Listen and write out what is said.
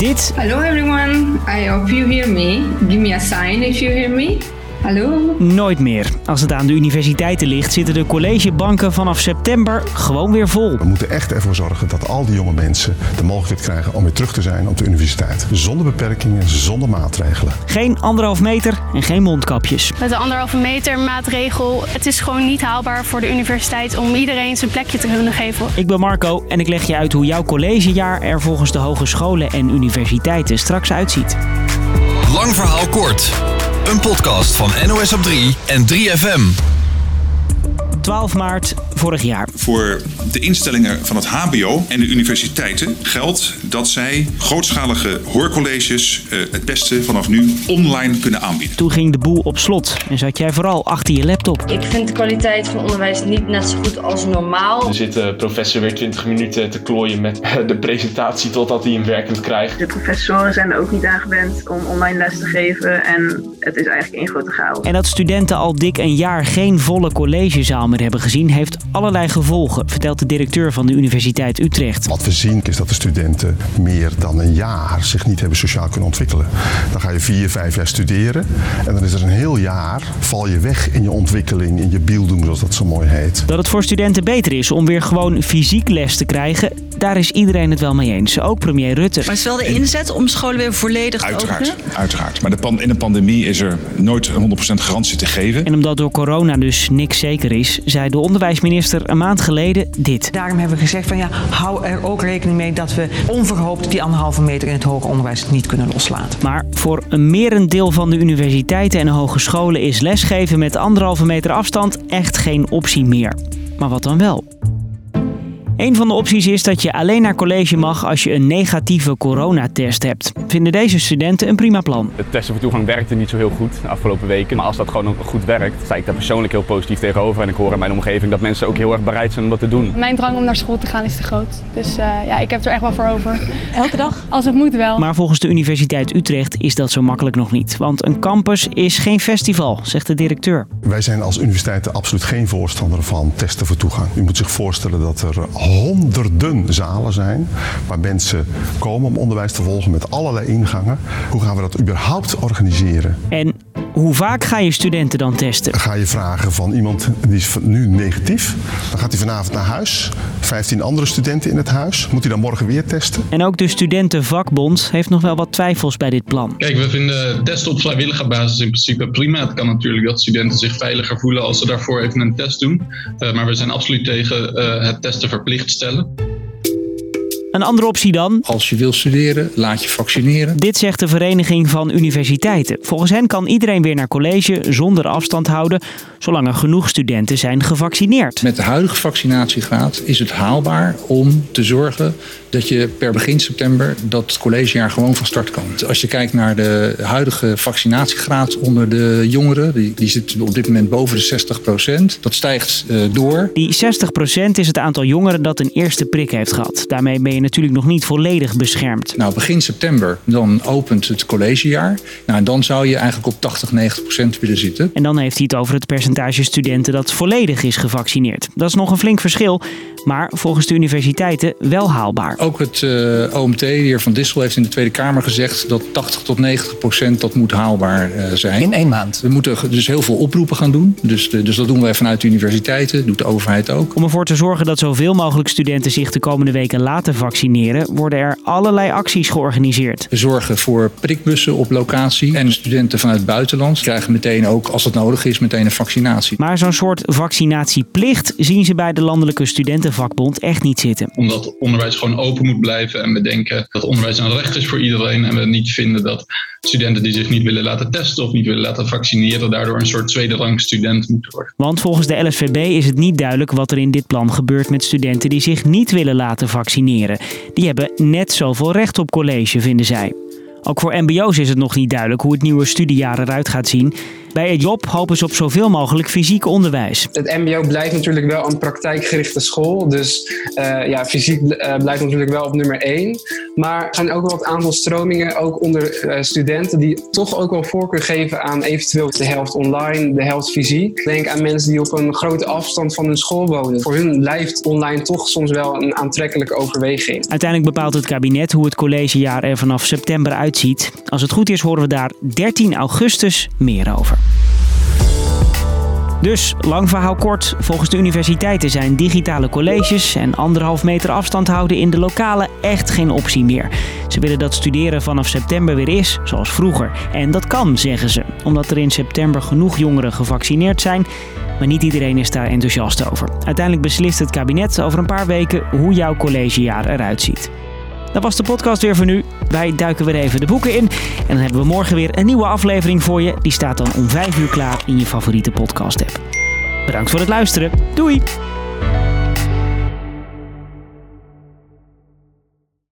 dit. Hello everyone, I hope you hear me. Give me a sign if you hear me. Hallo? Nooit meer. Als het aan de universiteiten ligt, zitten de collegebanken vanaf september gewoon weer vol. We moeten echt ervoor zorgen dat al die jonge mensen de mogelijkheid krijgen om weer terug te zijn op de universiteit. Zonder beperkingen, zonder maatregelen. Geen anderhalf meter en geen mondkapjes. Met de anderhalve meter maatregel. Het is gewoon niet haalbaar voor de universiteit om iedereen zijn plekje te kunnen geven. Ik ben Marco en ik leg je uit hoe jouw collegejaar er volgens de hogescholen en universiteiten straks uitziet. Lang verhaal kort. Een podcast van NOS op 3 en 3FM. 12 maart vorig jaar. Voor de instellingen van het HBO en de universiteiten geldt dat zij grootschalige hoorcolleges uh, het beste vanaf nu online kunnen aanbieden. Toen ging de boel op slot en zat jij vooral achter je laptop. Ik vind de kwaliteit van onderwijs niet net zo goed als normaal. Er zit de professor weer 20 minuten te klooien met de presentatie totdat hij hem werkend krijgt. De professoren zijn er ook niet aan gewend om online les te geven en het is eigenlijk één grote chaos. En dat studenten al dik een jaar geen volle collegezaal meer hebben gezien, heeft allerlei gevolgen, vertelt de directeur van de Universiteit Utrecht. Wat we zien is dat de studenten meer dan een jaar zich niet hebben sociaal kunnen ontwikkelen. Dan ga je vier, vijf jaar studeren en dan is er een heel jaar, val je weg in je ontwikkeling, in je bieldoen zoals dat zo mooi heet. Dat het voor studenten beter is om weer gewoon fysiek les te krijgen, daar is iedereen het wel mee eens. Ook premier Rutte. Maar het is wel de inzet om scholen weer volledig uiteraard, te openen? Uiteraard, maar de pan, in een pandemie is er nooit 100% garantie te geven. En omdat door corona dus niks zeker is, zei de onderwijsminister een maand geleden dit. Daarom hebben we gezegd van ja, hou er ook rekening mee dat we onverhoopt die anderhalve meter in het hoger onderwijs niet kunnen loslaten. Maar voor een merendeel van de universiteiten en hogescholen is lesgeven met anderhalve meter afstand echt geen optie meer. Maar wat dan wel? Een van de opties is dat je alleen naar college mag als je een negatieve coronatest hebt. Vinden deze studenten een prima plan. Het testen voor toegang werkte niet zo heel goed de afgelopen weken. Maar als dat gewoon goed werkt, sta ik daar persoonlijk heel positief tegenover. En ik hoor in mijn omgeving dat mensen ook heel erg bereid zijn om dat te doen. Mijn drang om naar school te gaan is te groot. Dus uh, ja, ik heb er echt wel voor over. Elke dag? Als het moet wel. Maar volgens de Universiteit Utrecht is dat zo makkelijk nog niet. Want een campus is geen festival, zegt de directeur. Wij zijn als universiteiten absoluut geen voorstander van testen voor toegang. U moet zich voorstellen dat er honderden zalen zijn waar mensen komen om onderwijs te volgen met allerlei ingangen. Hoe gaan we dat überhaupt organiseren? En hoe vaak ga je studenten dan testen? Ga je vragen van iemand die is nu negatief, dan gaat hij vanavond naar huis. 15 andere studenten in het huis. Moet hij dan morgen weer testen? En ook de studentenvakbond heeft nog wel wat twijfels bij dit plan. Kijk, we vinden testen op vrijwillige basis in principe prima. Het kan natuurlijk dat studenten zich veiliger voelen als ze daarvoor even een test doen. Uh, maar we zijn absoluut tegen uh, het testen verplicht stellen. Een andere optie dan? Als je wil studeren, laat je vaccineren. Dit zegt de Vereniging van Universiteiten. Volgens hen kan iedereen weer naar college zonder afstand houden, zolang er genoeg studenten zijn gevaccineerd. Met de huidige vaccinatiegraad is het haalbaar om te zorgen dat je per begin september dat collegejaar gewoon van start kan. Als je kijkt naar de huidige vaccinatiegraad onder de jongeren, die, die zit op dit moment boven de 60 procent. Dat stijgt uh, door. Die 60 procent is het aantal jongeren dat een eerste prik heeft gehad. Daarmee ben je natuurlijk nog niet volledig beschermd. Nou, begin september dan opent het collegejaar. Nou, en dan zou je eigenlijk op 80, 90 procent willen zitten. En dan heeft hij het over het percentage studenten dat volledig is gevaccineerd. Dat is nog een flink verschil, maar volgens de universiteiten wel haalbaar. Ook het uh, OMT, de heer Van Dissel, heeft in de Tweede Kamer gezegd dat 80 tot 90 procent dat moet haalbaar uh, zijn. In één maand? We moeten dus heel veel oproepen gaan doen. Dus, de, dus dat doen wij vanuit de universiteiten, doet de overheid ook. Om ervoor te zorgen dat zoveel mogelijk studenten zich de komende weken laten vaccineren, worden er allerlei acties georganiseerd. We zorgen voor prikbussen op locatie en studenten vanuit het buitenland krijgen meteen ook, als het nodig is, meteen een vaccinatie. Maar zo'n soort vaccinatieplicht zien ze bij de Landelijke Studentenvakbond echt niet zitten. Omdat onderwijs gewoon open moet blijven en we denken dat onderwijs een recht is voor iedereen en we niet vinden dat studenten die zich niet willen laten testen of niet willen laten vaccineren daardoor een soort tweede rang student moeten worden. Want volgens de LSVB is het niet duidelijk wat er in dit plan gebeurt met studenten die zich niet willen laten vaccineren. Die hebben net zoveel recht op college, vinden zij. Ook voor mbo's is het nog niet duidelijk hoe het nieuwe studiejaar eruit gaat zien. Bij het job hopen ze op zoveel mogelijk fysiek onderwijs. Het MBO blijft natuurlijk wel een praktijkgerichte school. Dus uh, ja, fysiek uh, blijft natuurlijk wel op nummer één. Maar er zijn ook wel wat aantal stromingen, ook onder uh, studenten, die toch ook wel voorkeur geven aan eventueel de helft online, de helft fysiek. Denk aan mensen die op een grote afstand van hun school wonen. Voor hun blijft online toch soms wel een aantrekkelijke overweging. Uiteindelijk bepaalt het kabinet hoe het collegejaar er vanaf september uitziet. Als het goed is, horen we daar 13 augustus meer over. Dus, lang verhaal kort, volgens de universiteiten zijn digitale colleges en anderhalf meter afstand houden in de lokale echt geen optie meer. Ze willen dat studeren vanaf september weer is, zoals vroeger. En dat kan, zeggen ze, omdat er in september genoeg jongeren gevaccineerd zijn. Maar niet iedereen is daar enthousiast over. Uiteindelijk beslist het kabinet over een paar weken hoe jouw collegejaar eruit ziet. Dat was de podcast weer voor nu. Wij duiken weer even de boeken in. En dan hebben we morgen weer een nieuwe aflevering voor je. Die staat dan om 5 uur klaar in je favoriete podcast app. Bedankt voor het luisteren. Doei!